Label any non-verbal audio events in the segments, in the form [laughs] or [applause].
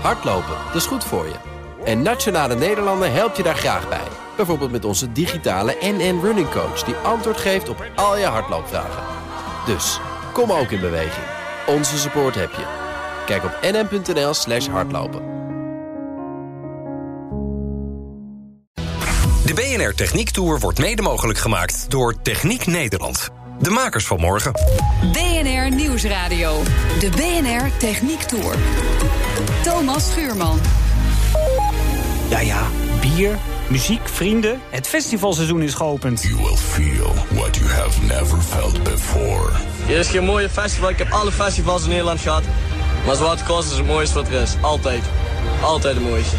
Hardlopen, dat is goed voor je. En Nationale Nederlanden helpt je daar graag bij. Bijvoorbeeld met onze digitale NN Running Coach... die antwoord geeft op al je hardloopvragen. Dus, kom ook in beweging. Onze support heb je. Kijk op nn.nl slash hardlopen. De BNR Techniek Tour wordt mede mogelijk gemaakt door Techniek Nederland. De makers van morgen. BNR Nieuwsradio. De BNR Techniek Tour. Thomas Schuurman. Ja, ja, bier, muziek, vrienden. Het festivalseizoen is geopend. You will feel what you have never felt before. Hier is geen mooie festival. Ik heb alle festivals in Nederland gehad. Maar Zwarte Cross is het mooiste wat er is. Altijd. Altijd het mooiste.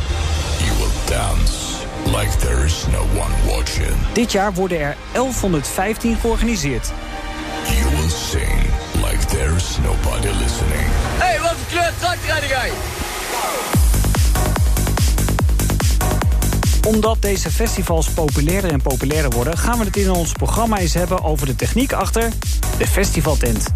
You will dance like there is no one watching. Dit jaar worden er 1115 georganiseerd. Like there's nobody listening. Hey, wat tractor jij? Omdat deze festivals populairder en populairder worden... gaan we het in ons programma eens hebben over de techniek achter de festivaltent.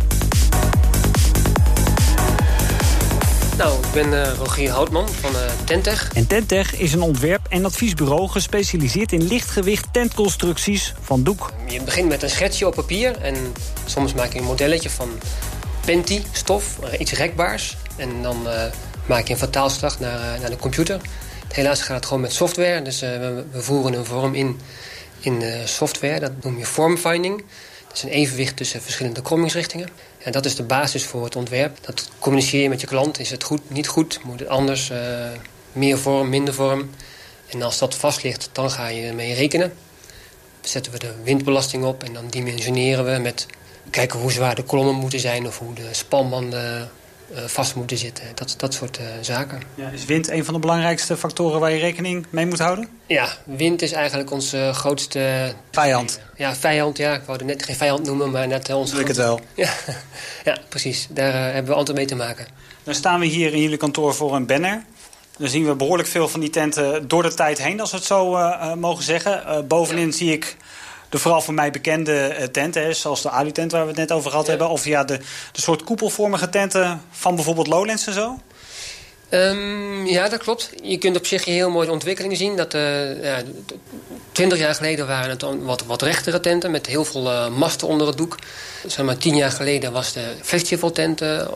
Nou, ik ben uh, Rogier Houtman van uh, Tentech. En Tentech is een ontwerp- en adviesbureau... gespecialiseerd in lichtgewicht tentconstructies van doek. Je begint met een schetsje op papier... en soms maak je een modelletje van Penti, stof, iets rekbaars. En dan uh, maak je een vertaalslag naar, naar de computer. Helaas gaat het gewoon met software. Dus we, we, voeren een vorm in, in software. Dat noem je formfinding. Dat is een evenwicht tussen verschillende krommingsrichtingen. En dat is de basis voor het ontwerp. Dat communiceer je met je klant. Is het goed, niet goed? Moet het anders? Uh, meer vorm, minder vorm? En als dat vast ligt, dan ga je ermee rekenen. Zetten we de windbelasting op en dan dimensioneren we met... kijken hoe zwaar de kolommen moeten zijn... of hoe de spanbanden vast moeten zitten. Dat, dat soort uh, zaken. Ja, is wind een van de belangrijkste factoren waar je rekening mee moet houden? Ja, wind is eigenlijk onze grootste... Vijand. Ja, vijand. Ja, ik wou net geen vijand noemen, maar net onze... Doe ik het wel. [laughs] Ja, ja precies. Daar hebben we altijd mee te maken. Dan staan we hier in jullie kantoor voor een banner. Dan zien we behoorlijk veel van die tenten door de tijd heen, als we het zo mogen zeggen. bovenin ja. zie ik de vooral voor mij bekende uh, tenten, zoals de alu-tent waar we het net over gehad ja. hebben. Of ja, de, de soort koepelvormige tenten van bijvoorbeeld Lowlands en zo. Um, ja, dat klopt. Je kunt op zich heel mooie ontwikkelingen zien. Dat, uh, ja, 20 jaar geleden waren het wat, wat rechtere tenten met heel veel uh, masten onder het doek. Zeg maar, tien jaar geleden was de festivaltent uh,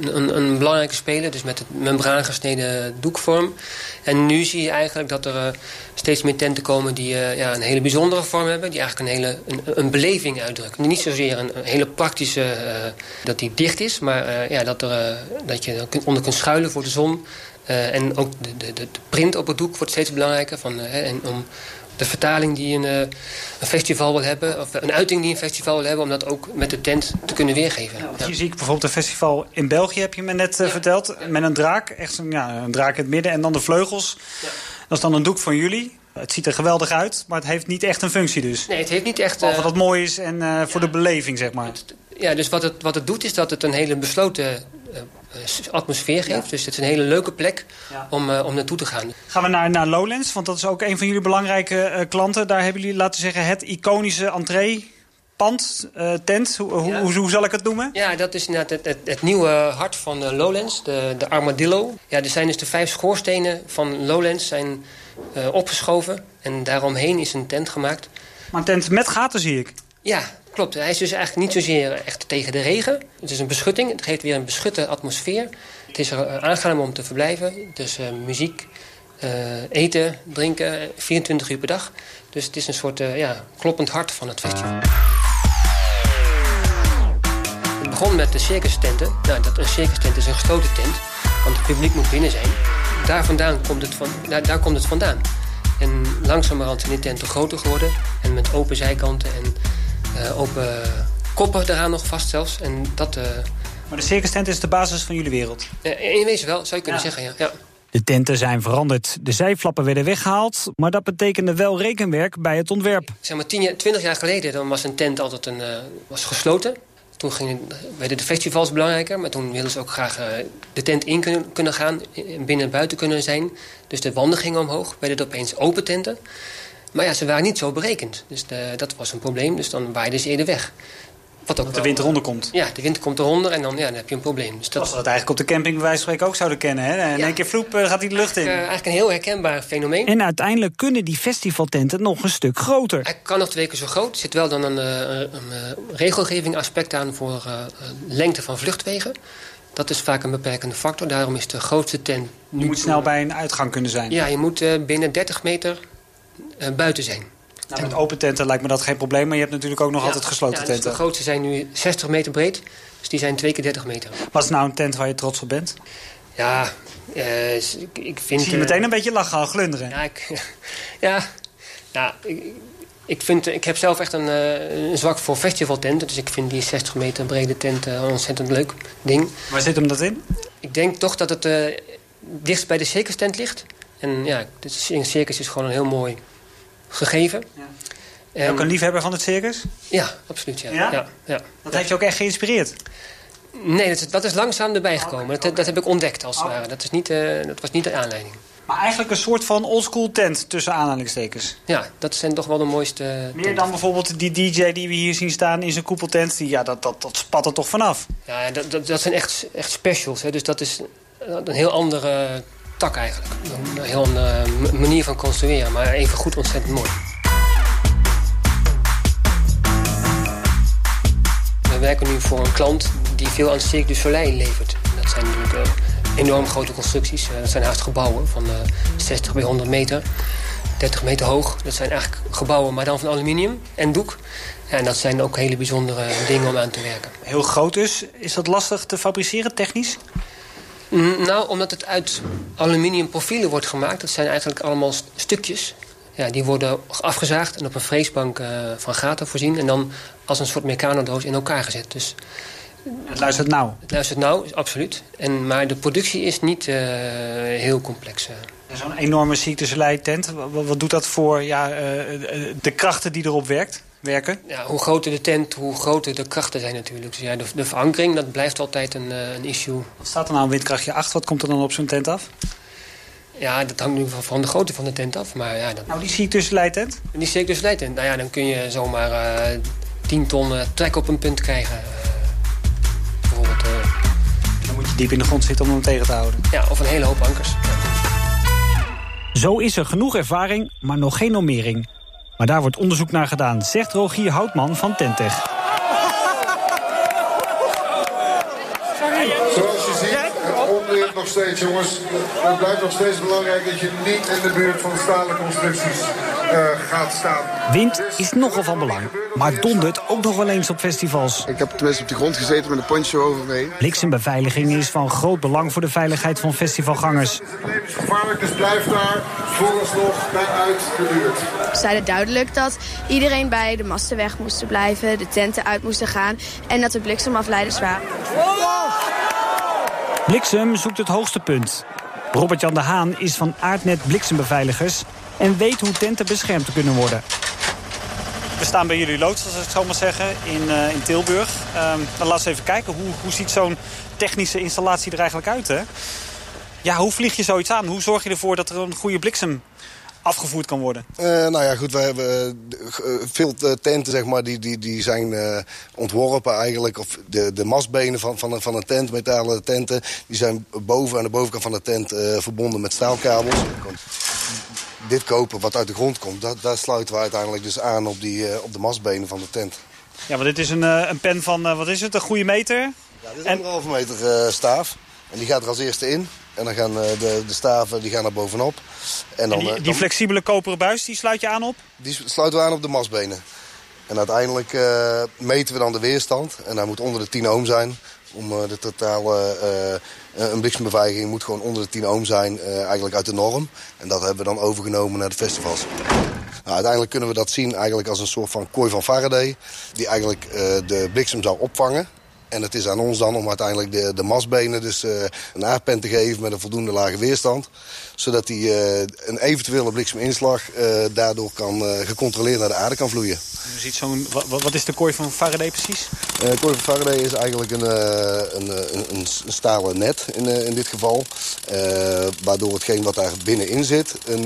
een, een, belangrijke speler. Dus met het membraan gesneden doekvorm. En nu zie je eigenlijk dat er uh, steeds meer tenten komen die uh, ja, een hele bijzondere vorm hebben. Die eigenlijk een hele een, beleving uitdrukken. Niet zozeer een, hele praktische, uh, dat die dicht is. Maar ja, dat, er, dat je onder kunt schuilen voor de zon. en ook de, de, de print op het doek wordt steeds belangrijker. Van, en om, de vertaling die een, een, festival wil hebben... of een uiting die een festival wil hebben... om dat ook met de tent te kunnen weergeven. Ja, ja. Hier zie ik bijvoorbeeld een festival in België, heb je me net ja. verteld... met een draak, echt een, ja, een draak in het midden en dan de vleugels. Dat is dan een doek van jullie. Het ziet er geweldig uit, maar het heeft niet echt een functie dus. Nee, het heeft niet echt... Behalve uh, dat het mooi is en uh, voor de beleving, zeg maar. Het, ja, dus wat het, wat het doet is dat het een hele besloten atmosfeer geeft. Ja. Dus het is een hele leuke plek ja. om, uh, om naartoe te gaan. Gaan we naar, naar Lowlands, want dat is ook een van jullie belangrijke uh, klanten. Daar hebben jullie, laten zeggen, het iconische entree... Pand, uh, tent, hoe, ja. hoe, hoe, zal ik het noemen? Ja, dat is inderdaad het, het, het nieuwe hart van Lowlands, de, de Armadillo. Ja, er zijn dus de vijf schoorstenen van Lowlands zijn opgeschoven. En daaromheen is een tent gemaakt. Maar een tent met gaten zie ik. Ja, klopt. Hij is dus eigenlijk niet zozeer echt tegen de regen. Het is een beschutting. Het geeft weer een beschutte atmosfeer. Het is er aangenaam om te verblijven. Dus uh, muziek, uh, eten, drinken, 24 uur per dag. Dus het is een soort ja, kloppend hart van het festival. Het begon met de circus tenten. Nou, dat, een circus tent is een gesloten tent. Want het publiek moet binnen zijn. Daar, vandaan komt het van, daar, daar komt het vandaan. En langzamerhand zijn die tenten groter geworden. En met open zijkanten en open koppen eraan nog vast zelfs. En dat, uh... Maar de circus tent is de basis van jullie wereld? Uh, in wezen wel, zou je kunnen ja. zeggen, ja. ja. De tenten zijn veranderd. De zijflappen werden weggehaald, maar dat betekende wel rekenwerk bij het ontwerp. Zeg maar 10, 20 jaar geleden dan was een tent altijd een, uh, was gesloten. Toen gingen, werden de festivals belangrijker, maar toen wilden ze ook graag uh, de tent in kunnen, kunnen gaan, binnen en buiten kunnen zijn. Dus de wanden gingen omhoog, werden het opeens open tenten. Maar ja, ze waren niet zo berekend. Dus de, dat was een probleem, dus dan waaiden ze eerder weg. Wat ook De wel, wind eh, eronder komt. Ja, de wind komt eronder en dan, ja, dan heb je een probleem. Dus dat Als we dat eigenlijk op de camping bij wijze van spreken ook zouden kennen. Hè? In Ja. één keer vloep eh, gaat hij de lucht in. eh, eigenlijk een heel herkenbaar fenomeen. En uiteindelijk kunnen die festivaltenten nog een stuk groter. Hij kan nog twee keer zo groot. Er zit wel dan een, eh, een, een, eh, regelgeving aspect aan voor eh, eh, lengte van vluchtwegen. Dat is vaak een beperkende factor. Daarom is de grootste tent nu... Je moet snel bij een uitgang kunnen zijn. Ja, je moet eh, binnen 30 meter eh, buiten zijn. Nou, met open tenten lijkt me dat geen probleem. Maar je hebt natuurlijk ook nog Ja, altijd gesloten ja, dus tenten. De grootste zijn nu 60 meter breed. Dus die zijn twee keer 30 meter. Wat is nou een tent waar je trots op bent? Ja, eh, ik, vind... Zie je eh, meteen een beetje lachen, al glunderen. Ja, ik, [laughs] ja, nou, ik, ik, vind, ik heb zelf echt een, eh, een zwak voor festivaltenten. Dus ik vind die 60 meter brede tent eh, een ontzettend leuk ding. Waar zit hem dat in? Ik denk toch dat het eh dichtst bij de circus tent ligt. En ja, de circus is gewoon een heel mooi gegeven. Ja. Ook een liefhebber van het circus? Ja, absoluut. Ja. Ja? Ja? Dat heeft je ook echt geïnspireerd? Nee, dat is, dat is langzaam erbij gekomen. Dat, dat heb ik ontdekt als het Oh. ware. Dat, is niet, eh, dat was niet de aanleiding. Maar eigenlijk een soort van oldschool tent tussen aanhalingstekens. Ja, dat zijn toch wel de mooiste Meer tenten. dan bijvoorbeeld die DJ die we hier zien staan in zijn koepeltent. Die, ja, dat, dat, dat spat er toch vanaf. Ja, dat, dat, dat zijn echt, echt specials. Hè. Dus dat is een heel andere tak eigenlijk. Een heel andere m- manier van construeren, maar even goed ontzettend mooi. We werken nu voor een klant die veel aan Cirque du Soleil levert. Dat zijn natuurlijk eh, enorm grote constructies. Eh, dat zijn haast gebouwen van eh, 60 bij 100 meter. 30 meter hoog. Dat zijn eigenlijk gebouwen, maar dan van aluminium en doek. En dat zijn ook hele bijzondere dingen om aan te werken. Heel groot dus. Is dat lastig te fabriceren technisch? Nou, omdat het uit aluminium profielen wordt gemaakt. Dat zijn eigenlijk allemaal st- stukjes. Ja, die worden afgezaagd en op een freesbank eh, van gaten voorzien. En dan als een soort mechanodoos in elkaar gezet. Dus Het luistert nauw. het luistert nou, absoluut. En, maar de productie is niet eh, heel complex. eh. Zo'n enorme Cirque du Soleil tent. Wat, wat doet dat voor ja, de krachten die erop werkt, werken? Ja, hoe groter de tent, hoe groter de krachten zijn natuurlijk. Dus ja, de, de verankering, dat blijft altijd een, eh, een issue. Wat staat er nou een windkrachtje 8? Wat komt er dan op zo'n tent af? Ja, dat hangt nu van- van de grootte van de tent af. Maar ja, dat, Nou, die du Soleil tent. die du Soleil tent, nou ja, dan kun je zomaar eh 10 ton eh, trek op een punt krijgen. eh. bijvoorbeeld, eh, Dan moet je diep in de grond zitten om hem tegen te houden. ja, of een hele hoop ankers. Zo is er genoeg ervaring, maar nog geen normering. Maar daar wordt onderzoek naar gedaan, zegt Rogier Houtman van Tentech. Zoals je ziet, het nog steeds, jongens. Het blijft nog steeds belangrijk dat je niet in de buurt van stalen constructies eh, gaat staan. Wind is nogal van belang, maar dondert ook nog wel eens op festivals. Ik heb tenminste op de grond gezeten met een poncho over me heen. Bliksembeveiliging is van groot belang voor de veiligheid van festivalgangers. Het is levensgevaarlijk, dus blijf daar vooralsnog naar uit de buurt. Zeiden duidelijk dat iedereen bij de masten weg moest blijven, de tenten uit moesten gaan en dat er bliksemafleiders waren. Bliksem zoekt het hoogste punt. Robert-Jan de Haan is van Aardnet Bliksembeveiligers... en weet hoe tenten beschermd kunnen worden. We staan bij jullie loods, als ik het zo maar zeggen, in, eh, in Tilburg. Ehm dan laten we even kijken, hoe, hoe ziet zo'n technische installatie er eigenlijk uit? Hè? Ja, hoe vlieg je zoiets aan? Hoe zorg je ervoor dat er een goede bliksem afgevoerd kan worden? Eh, nou ja, goed, we hebben eh, veel eh, tenten, zeg maar, die, die, die zijn ontworpen eigenlijk. Of de, de mastbenen van, van, een- van een tent, metalen tenten, die zijn boven aan de bovenkant van de tent verbonden met staalkabels. Dit kopen wat uit de grond komt, dat, daar sluiten we uiteindelijk dus aan op, die, op de mastbenen van de tent. Ja, want dit is een, een pen van, wat is het, een goede meter? Ja, dit is anderhalve meter staaf. En die gaat er als eerste in. En dan gaan eh, de, de staven die gaan naar bovenop. En dan, En die, eh, die dan- flexibele koperen buis, die sluit je aan op? Die sluiten we aan op de mastbenen. En uiteindelijk eh, meten we dan de weerstand. En hij moet onder de 10 ohm zijn. Om de totale een bliksembeveiliging moet gewoon onder de 10 ohm zijn. eigenlijk uit de norm. En dat hebben we dan overgenomen naar de festivals. Nou, uiteindelijk kunnen we dat zien eigenlijk als een soort van kooi van Faraday. Die eigenlijk de bliksem zou opvangen. En het is aan ons dan om uiteindelijk de, de masbenen dus uh, een aardpen te geven met een voldoende lage weerstand. Zodat die, uh, een eventuele blikseminslag uh, daardoor kan gecontroleerd naar de aarde kan vloeien. U ziet zo'n, wat, wat, is de kooi van Faraday precies? de kooi van Faraday is eigenlijk een, een, een, een, stalen net in, in dit geval. waardoor hetgeen wat daar binnenin zit een,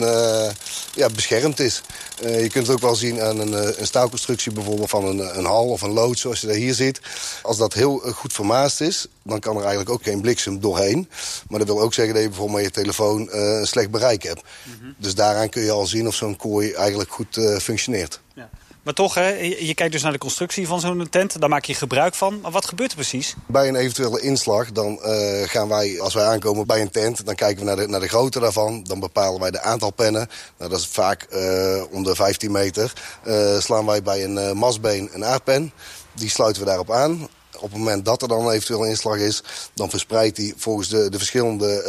ja, beschermd is. je kunt het ook wel zien aan een, een staalconstructie bijvoorbeeld van een, een hal of een loods zoals je daar hier ziet. Als dat heel goed vermaast is, dan kan er eigenlijk ook geen bliksem doorheen. Maar dat wil ook zeggen dat je bijvoorbeeld met je telefoon uh, een slecht bereik hebt. Mhm. Dus daaraan kun je al zien of zo'n kooi eigenlijk goed uh, functioneert. Ja. Maar toch, hè, je kijkt dus naar de constructie van zo'n tent. Daar maak je gebruik van. Maar wat gebeurt er precies? Bij een eventuele inslag, dan uh, gaan wij, als wij aankomen bij een tent... dan kijken we naar de, naar de grootte daarvan. Dan bepalen wij de aantal pennen. Nou, dat is vaak uh, om de 15 meter. Uh, slaan wij bij een masbeen een aardpen. Die sluiten we daarop aan op het moment dat er dan eventueel een inslag is... dan verspreidt die volgens de, de verschillende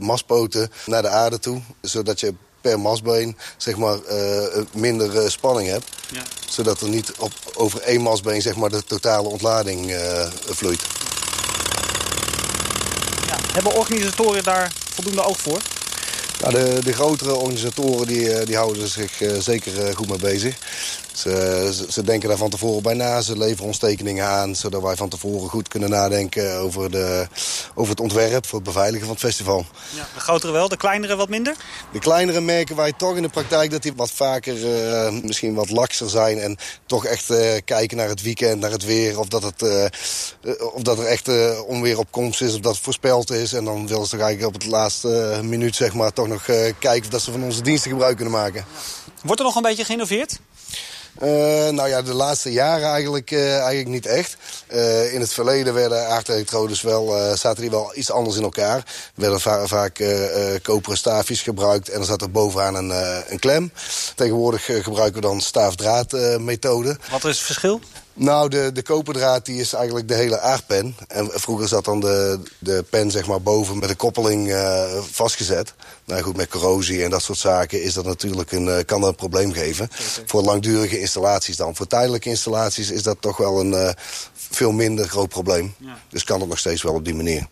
uh, maspoten naar de aarde toe. Zodat je per masbeen zeg maar, uh, minder uh, spanning hebt. Ja. Zodat er niet op, over één masbeen zeg maar, de totale ontlading vloeit. Ja. Hebben organisatoren daar voldoende oog voor? Nou, de, de grotere organisatoren die, die houden zich zeker goed mee bezig. Ze, ze, denken daar van tevoren bij na. Ze leveren ons tekeningen aan, zodat wij van tevoren goed kunnen nadenken over, de, over het ontwerp voor het beveiligen van het festival. Ja, de grotere wel, de kleinere wat minder? De kleinere merken wij toch in de praktijk dat die wat vaker uh, misschien wat lakser zijn. En toch echt uh, kijken naar het weekend, naar het weer. Of dat, het, uh, of dat er echt onweer op komst is, of dat het voorspeld is. En dan willen ze toch eigenlijk op het laatste minuut zeg maar, toch nog kijken of dat ze van onze diensten gebruik kunnen maken. Wordt er nog een beetje geïnnoveerd? Uh, nou ja, de laatste jaren eigenlijk, uh, eigenlijk niet echt. Uh, in het verleden werden aardelektrodes wel, zaten die wel iets anders in elkaar. Er werden va vaak koperen staafjes gebruikt en er zat er bovenaan een, een klem. Tegenwoordig gebruiken we dan staafdraadmethode. Wat is het verschil? Nou, de, de koperdraad die is eigenlijk de hele aardpen. En vroeger zat dan de, de pen zeg maar boven met een koppeling uh, vastgezet. Nou goed, met corrosie en dat soort zaken is dat natuurlijk een, uh, kan dat een probleem geven. Voor langdurige installaties dan. Voor tijdelijke installaties is dat toch wel een uh, veel minder groot probleem. Ja. Dus kan het nog steeds wel op die manier.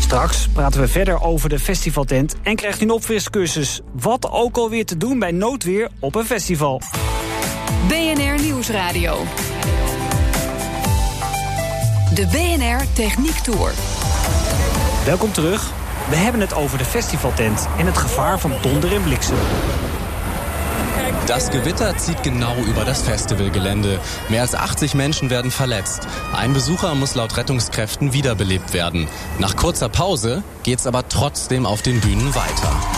Straks praten we verder over de festivaltent en krijgt u een opfriscursus. Wat ook alweer te doen bij noodweer op een festival. BNR Nieuwsradio. De BNR Techniek Tour. Welkom terug. We hebben het over de festivaltent en het gevaar van donder en bliksem. Das Gewitter zieht genau über das Festivalgelände. Mehr als 80 Menschen werden verletzt. Ein Besucher muss laut Rettungskräften wiederbelebt werden. Nach kurzer Pause geht's aber trotzdem auf den Bühnen weiter.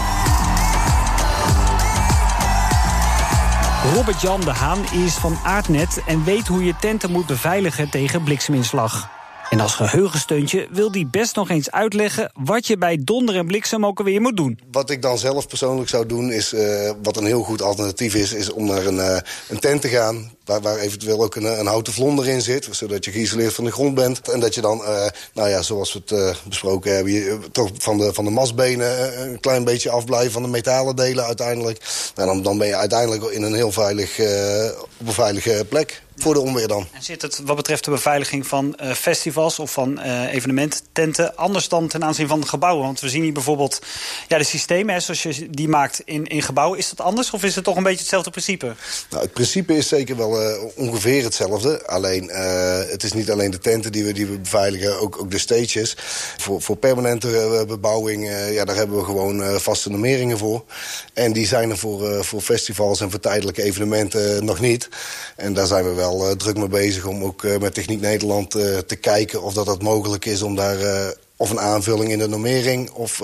Robert-Jan de Haan is van Aardnet en weet hoe je tenten moet beveiligen tegen blikseminslag. En als geheugensteuntje wil hij best nog eens uitleggen wat je bij donder en bliksem ook alweer moet doen. Wat ik dan zelf persoonlijk zou doen, is uh, wat een heel goed alternatief is, is om naar een, uh, een tent te gaan. Waar, waar eventueel ook een, een, houten vlonder in zit, zodat je geïsoleerd van de grond bent. En dat je dan, uh, nou ja, zoals we het besproken hebben, je, toch van de, van de masbenen een klein beetje afblijven van de metalen delen uiteindelijk. Nou, dan, dan ben je uiteindelijk in een heel veilig, op een veilige plek voor de onweer dan. En zit het wat betreft de beveiliging van uh, festivals of van uh, evenementtenten anders dan ten aanzien van gebouwen? Want we zien hier bijvoorbeeld ja, de systemen, hè, zoals je die maakt in, in gebouwen. Is dat anders of is het toch een beetje hetzelfde principe? Nou, het principe is zeker wel uh, ongeveer hetzelfde. Alleen, het is niet alleen de tenten die we, die we beveiligen, ook, ook de stages. Voor, voor permanente bebouwing, ja, daar hebben we gewoon vaste nummeringen voor. En die zijn er voor, voor festivals en voor tijdelijke evenementen nog niet. En daar zijn we wel uh, druk mee bezig om ook uh, met Techniek Nederland uh, te kijken of dat, dat mogelijk is om daar of een aanvulling in de normering of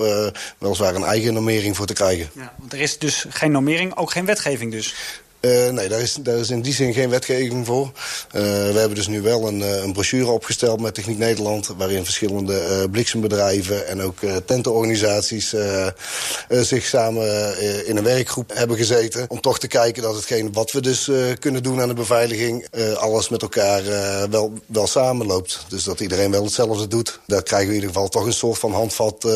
weliswaar een eigen normering voor te krijgen. Ja, want er is dus geen normering, ook geen wetgeving dus? Uh, nee, daar is, in die zin geen wetgeving voor. Uh, we hebben dus nu wel een, een, brochure opgesteld met Techniek Nederland... waarin verschillende bliksembedrijven en ook tentenorganisaties... zich samen in een werkgroep hebben gezeten... om toch te kijken dat hetgeen wat we dus kunnen doen aan de beveiliging... alles met elkaar wel, wel samenloopt. Dus dat iedereen wel hetzelfde doet. Daar krijgen we in ieder geval toch een soort van handvat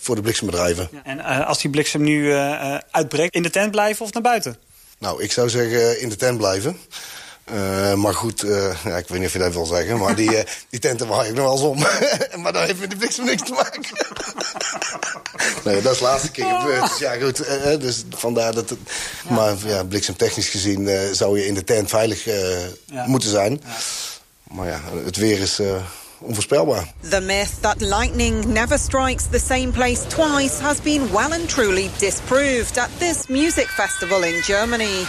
voor de bliksembedrijven. En als die bliksem nu uitbreekt, in de tent blijven of naar buiten? Nou, ik zou zeggen in de tent blijven. Uh, maar goed, uh, ja, ik weet niet of je dat wil zeggen, maar die, uh, [laughs] die tenten waai ik nog wel eens om. [laughs] maar dat heeft met de bliksem niks te maken. [laughs] nee, dat is de laatste keer gebeurd. Dus ja, goed, dus vandaar dat het... Ja. Maar ja, bliksemtechnisch gezien zou je in de tent veilig ja. moeten zijn. Maar ja, het weer is onvoorspelbaar. The myth that lightning never strikes the same place twice has been well and truly disproved at this music festival in Germany.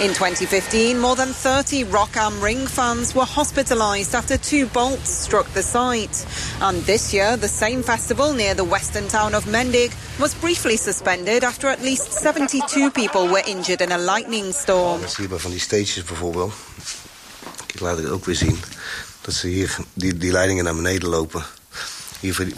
In 2015, more than 30 Rock am Ring fans were hospitalized after two bolts struck the site. And this year, the same festival near the western town of Mendig was briefly suspended after at least 72 people were injured in a lightning storm. Dat zie je van die stages bijvoorbeeld. Ik laat het ook weer zien. Dat ze hier die, die leidingen naar beneden lopen. Hier voor die,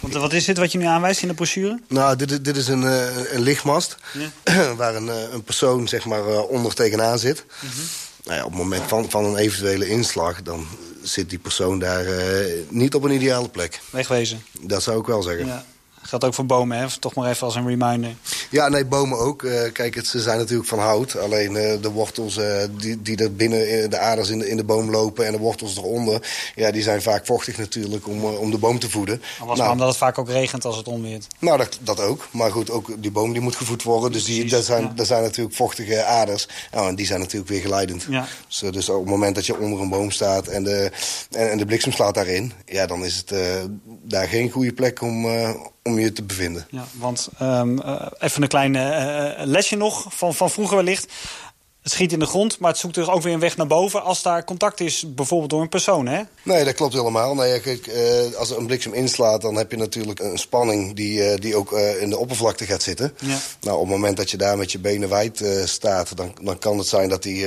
Want wat is dit wat je nu aanwijst in de brochure? Nou, dit, dit is een, uh, een lichtmast ja. [clears throat] waar een, uh, een persoon zeg maar, onder tegenaan zit. Mm -hmm. nou ja, op het moment van, van een eventuele inslag... dan zit die persoon daar niet op een ideale plek. Wegwezen. Dat zou ik wel zeggen. Ja. Geldt ook voor bomen, hè? Toch maar even als een reminder. Ja, nee, bomen ook. Uh, kijk, het, ze zijn natuurlijk van hout. Alleen uh, de wortels uh, die, die er binnen de aders in de, in de boom lopen... en de wortels eronder, ja, die zijn vaak vochtig natuurlijk om, om de boom te voeden. Was nou, maar omdat het vaak ook regent als het onweert. Nou, dat, dat ook. Maar goed, ook die boom die moet gevoed worden. Dus die, dat, zijn, ja. dat zijn natuurlijk vochtige aders. Nou, en die zijn natuurlijk weer geleidend. Ja. Dus, dus op het moment dat je onder een boom staat en de, en, en de bliksem slaat daarin... ja, dan is het daar geen goede plek om om je te bevinden. Ja, want um, uh, even een klein uh, lesje nog van, van vroeger wellicht. Het schiet in de grond, maar het zoekt er ook weer een weg naar boven... als daar contact is, bijvoorbeeld door een persoon, hè? Nee, dat klopt helemaal. Nee, kijk, uh, als er een bliksem inslaat, dan heb je natuurlijk een spanning... die, uh, die ook uh, in de oppervlakte gaat zitten. Ja. Nou, op het moment dat je daar met je benen wijd staat... Dan, dan kan het zijn dat die,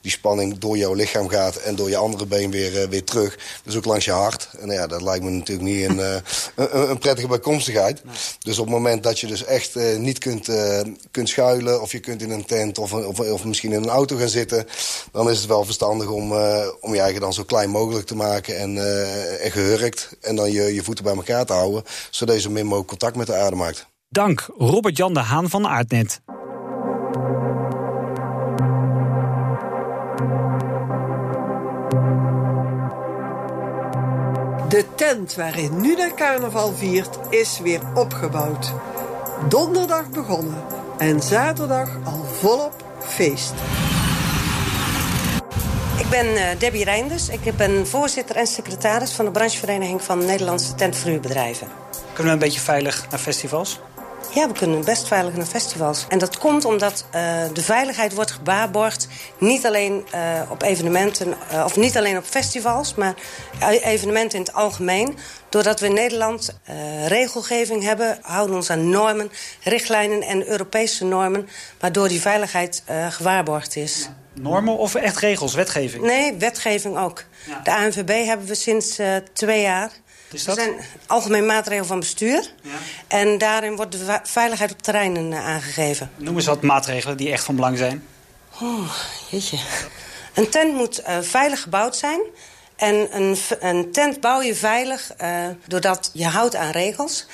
die spanning door jouw lichaam gaat... en door je andere been weer, weer terug. Dus ook langs je hart. En ja, dat lijkt me natuurlijk niet een, [laughs] een, een, prettige bijkomstigheid. Nee. Dus op het moment dat je dus echt niet kunt, kunt schuilen... of je kunt in een tent of, of, of misschien in een auto gaan zitten... dan is het wel verstandig om, uh, om je eigen dan zo klein mogelijk te maken en, uh, en gehurkt. En dan je, je voeten bij elkaar te houden, zodat je zo min mogelijk contact met de aarde maakt. Dank, Robert-Jan de Haan van Aardnet. De tent waarin nu de carnaval viert is weer opgebouwd. Donderdag begonnen en zaterdag al volop feest. Ik ben uh, Debbie Reinders. Ik ben voorzitter en secretaris van de branchevereniging van Nederlandse tentverhuurbedrijven. Kunnen we een beetje veilig naar festivals? Ja, we kunnen best veilig naar festivals. En dat komt omdat uh, de veiligheid wordt gebaarborgd... niet alleen uh, op evenementen, uh, of niet alleen op festivals... maar evenementen in het algemeen. Doordat we in Nederland regelgeving hebben... houden we ons aan normen, richtlijnen en Europese normen... waardoor die veiligheid gewaarborgd is. Normen of echt regels, wetgeving? Nee, wetgeving ook. Ja. De ANVB hebben we sinds twee jaar... Is dat? Er zijn algemeen maatregelen van bestuur. Ja. En daarin wordt de veiligheid op terreinen aangegeven. Noem eens wat maatregelen die echt van belang zijn. Oh, jeetje. Een tent moet veilig gebouwd zijn. En een, een tent bouw je veilig uh, doordat je houdt aan regels.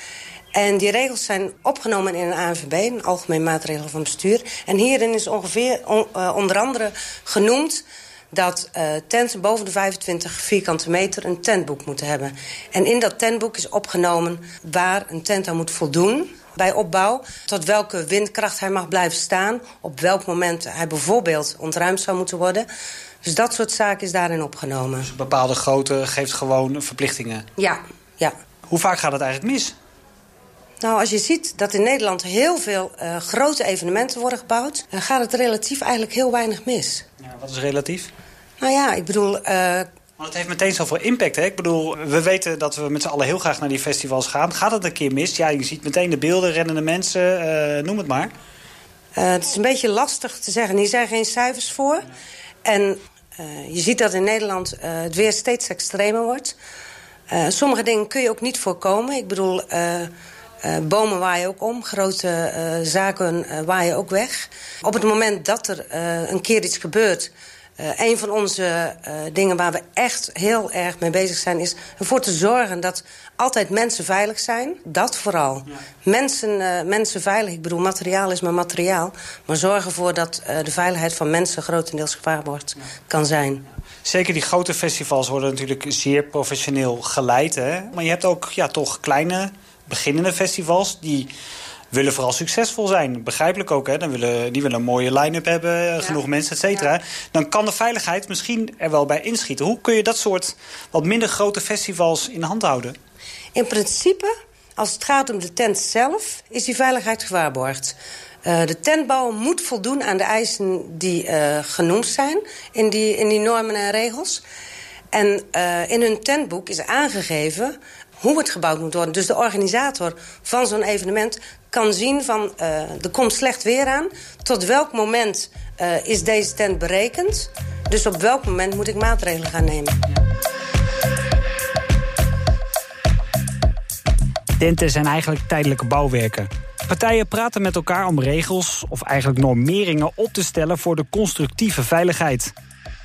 En die regels zijn opgenomen in een ANVB, een algemeen maatregel van bestuur. En hierin is ongeveer on, onder andere genoemd dat uh, tenten boven de 25 vierkante meter een tentboek moeten hebben. En in dat tentboek is opgenomen waar een tent aan moet voldoen bij opbouw. Tot welke windkracht hij mag blijven staan. Op welk moment hij bijvoorbeeld ontruimd zou moeten worden. Dus dat soort zaken is daarin opgenomen. Dus een bepaalde grootte geeft gewoon verplichtingen? Ja, ja. Hoe vaak gaat het eigenlijk mis? Nou, als je ziet dat in Nederland heel veel uh, grote evenementen worden gebouwd... dan gaat het relatief eigenlijk heel weinig mis. Ja, wat is relatief? Nou ja, ik bedoel... Uh... Want het heeft meteen zoveel impact, hè? Ik bedoel, we weten dat we met z'n allen heel graag naar die festivals gaan. Gaat het een keer mis? Ja, je ziet meteen de beelden, rennende mensen, uh, noem het maar. Het is een beetje lastig te zeggen. Hier zijn geen cijfers voor. En je ziet dat in Nederland het weer steeds extremer wordt. sommige dingen kun je ook niet voorkomen. Ik bedoel... Bomen waaien ook om, grote zaken waaien ook weg. Op het moment dat er een keer iets gebeurt Uh, een van onze uh, dingen waar we echt heel erg mee bezig zijn... is ervoor te zorgen dat altijd mensen veilig zijn. Dat vooral. Ja. Mensen, uh, mensen veilig. Ik bedoel, materiaal is maar materiaal. Maar zorgen ervoor dat de veiligheid van mensen... grotendeels gewaarborgd ja. kan zijn. Zeker die grote festivals worden natuurlijk zeer professioneel geleid. Hè? Maar je hebt ook ja, toch kleine, beginnende festivals... die willen vooral succesvol zijn. Begrijpelijk ook, hè? Dan willen, die willen een mooie line-up hebben, ja. genoeg mensen, et cetera. Ja. Dan kan de veiligheid misschien er wel bij inschieten. Hoe kun je dat soort wat minder grote festivals in de hand houden? In principe, als het gaat om de tent zelf, is die veiligheid gewaarborgd. Uh, de tentbouwer moet voldoen aan de eisen die uh, genoemd zijn in die, in die normen en regels. En uh, in hun tentboek is aangegeven hoe het gebouwd moet worden. Dus de organisator van zo'n evenement kan zien van uh, er komt slecht weer aan. Tot welk moment uh, is deze tent berekend? Dus op welk moment moet ik maatregelen gaan nemen? Tenten zijn eigenlijk tijdelijke bouwwerken. Partijen praten met elkaar om regels of eigenlijk normeringen op te stellen voor de constructieve veiligheid.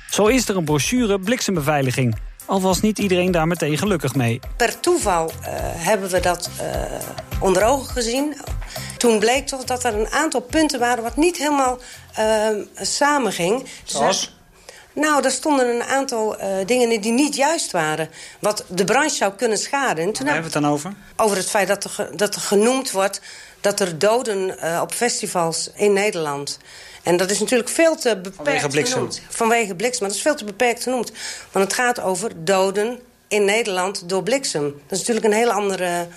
Zo is er een brochure Bliksembeveiliging al was niet iedereen daar meteen gelukkig mee. Per toeval uh, hebben we dat uh, onder ogen gezien. Toen bleek toch dat er een aantal punten waren... wat niet helemaal uh, samenging. Zoals? Nou, er stonden een aantal uh, dingen die niet juist waren. Wat de branche zou kunnen schaden. En toen Waar hebben we het dan over? Over het feit dat er, dat er genoemd wordt... dat er doden uh, op festivals in Nederland... En dat is natuurlijk veel te beperkt Vanwege bliksem. genoemd. Vanwege bliksem. Maar dat is veel te beperkt genoemd. Want het gaat over doden in Nederland door bliksem. Dat is natuurlijk een heel andere...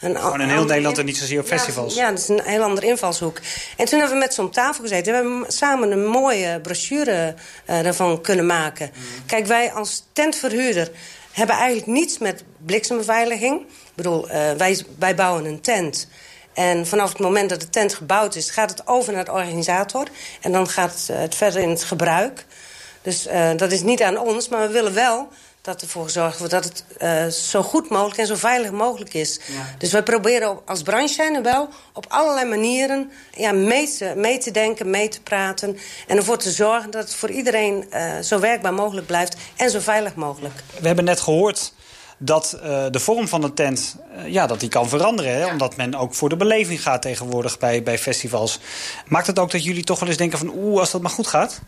Een, Gewoon in heel Nederland en niet zozeer op festivals. Ja, dat is een heel andere invalshoek. En toen hebben we met z'n tafel gezeten. We hebben samen een mooie brochure uh, daarvan kunnen maken. Mm. Kijk, wij als tentverhuurder hebben eigenlijk niets met bliksembeveiliging. Ik bedoel, uh, wij, wij bouwen een tent... En vanaf het moment dat de tent gebouwd is, gaat het over naar de organisator. En dan gaat het verder in het gebruik. Dus uh, dat is niet aan ons, maar we willen wel dat ervoor zorgen we dat het uh, zo goed mogelijk en zo veilig mogelijk is. Ja. Dus wij proberen als branche zijn wel op allerlei manieren ja, mee, te, mee te denken, mee te praten. En ervoor te zorgen dat het voor iedereen uh, zo werkbaar mogelijk blijft en zo veilig mogelijk. We hebben net gehoord dat uh, de vorm van een tent uh, ja, dat die kan veranderen. Hè? Ja. Omdat men ook voor de beleving gaat tegenwoordig bij, bij festivals. Maakt het ook dat jullie toch wel eens denken van... oeh, als dat maar goed gaat?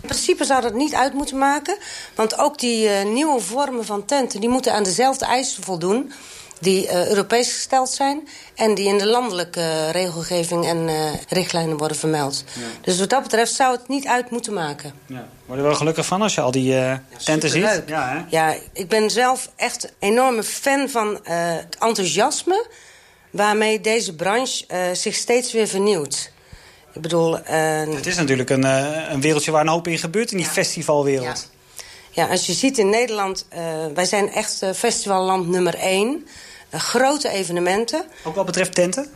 In principe zou dat niet uit moeten maken. Want ook die uh, nieuwe vormen van tenten... die moeten aan dezelfde eisen voldoen die uh, Europees gesteld zijn... en die in de landelijke uh, regelgeving en uh, richtlijnen worden vermeld. Ja. Dus wat dat betreft zou het niet uit moeten maken. Ja. Word je wel gelukkig van als je al die ja, tenten ziet? Ja, hè? ja, ik ben zelf echt een enorme fan van het enthousiasme... waarmee deze branche zich steeds weer vernieuwt. Ik bedoel... het is natuurlijk een, een wereldje waar een hoop in gebeurt in die festivalwereld. Ja, als je ziet in Nederland, uh, wij zijn echt uh, festivalland nummer één. Uh, grote evenementen. Ook wat betreft tenten?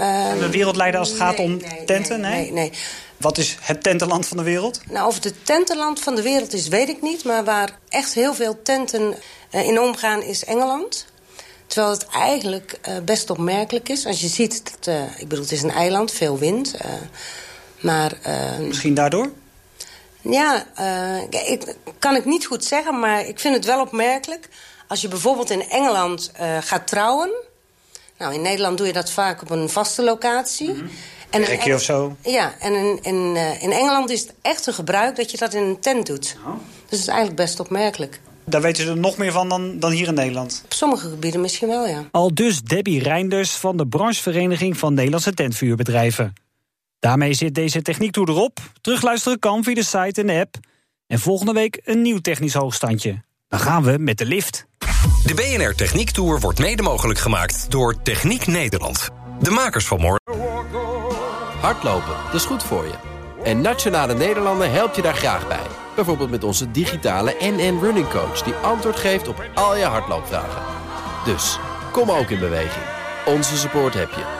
Uh, de wereldleider als het gaat om nee, tenten? Nee, nee, nee, Wat is het tentenland van de wereld? Nou, of het het tentenland van de wereld is, weet ik niet. Maar waar echt heel veel tenten in omgaan is Engeland. Terwijl het eigenlijk best opmerkelijk is. Als je ziet, dat, ik bedoel, het is een eiland, veel wind. maar, Misschien daardoor? Ja, uh, ik, kan ik niet goed zeggen, maar ik vind het wel opmerkelijk. Als je bijvoorbeeld in Engeland uh, gaat trouwen... Nou, in Nederland doe je dat vaak op een vaste locatie. Mm -hmm. En Rekje of zo? Ja, en in, in, uh, in Engeland is het echt een gebruik dat je dat in een tent doet. Oh. Dus dat is eigenlijk best opmerkelijk. Daar weten ze er nog meer van dan, dan hier in Nederland? Op sommige gebieden misschien wel, ja. Al dus Debbie Reinders van de branchevereniging van Nederlandse tentvuurbedrijven. Daarmee zit deze techniektour erop. Terugluisteren kan via de site en de app. En volgende week een nieuw technisch hoogstandje. Dan gaan we met de lift. De BNR Techniek Tour wordt mede mogelijk gemaakt door Techniek Nederland. De makers van morgen. Hardlopen, dat is goed voor je. En Nationale Nederlanden helpt je daar graag bij. Bijvoorbeeld met onze digitale NN Running Coach... die antwoord geeft op al je hardloopvragen. Dus, kom ook in beweging. Onze support heb je.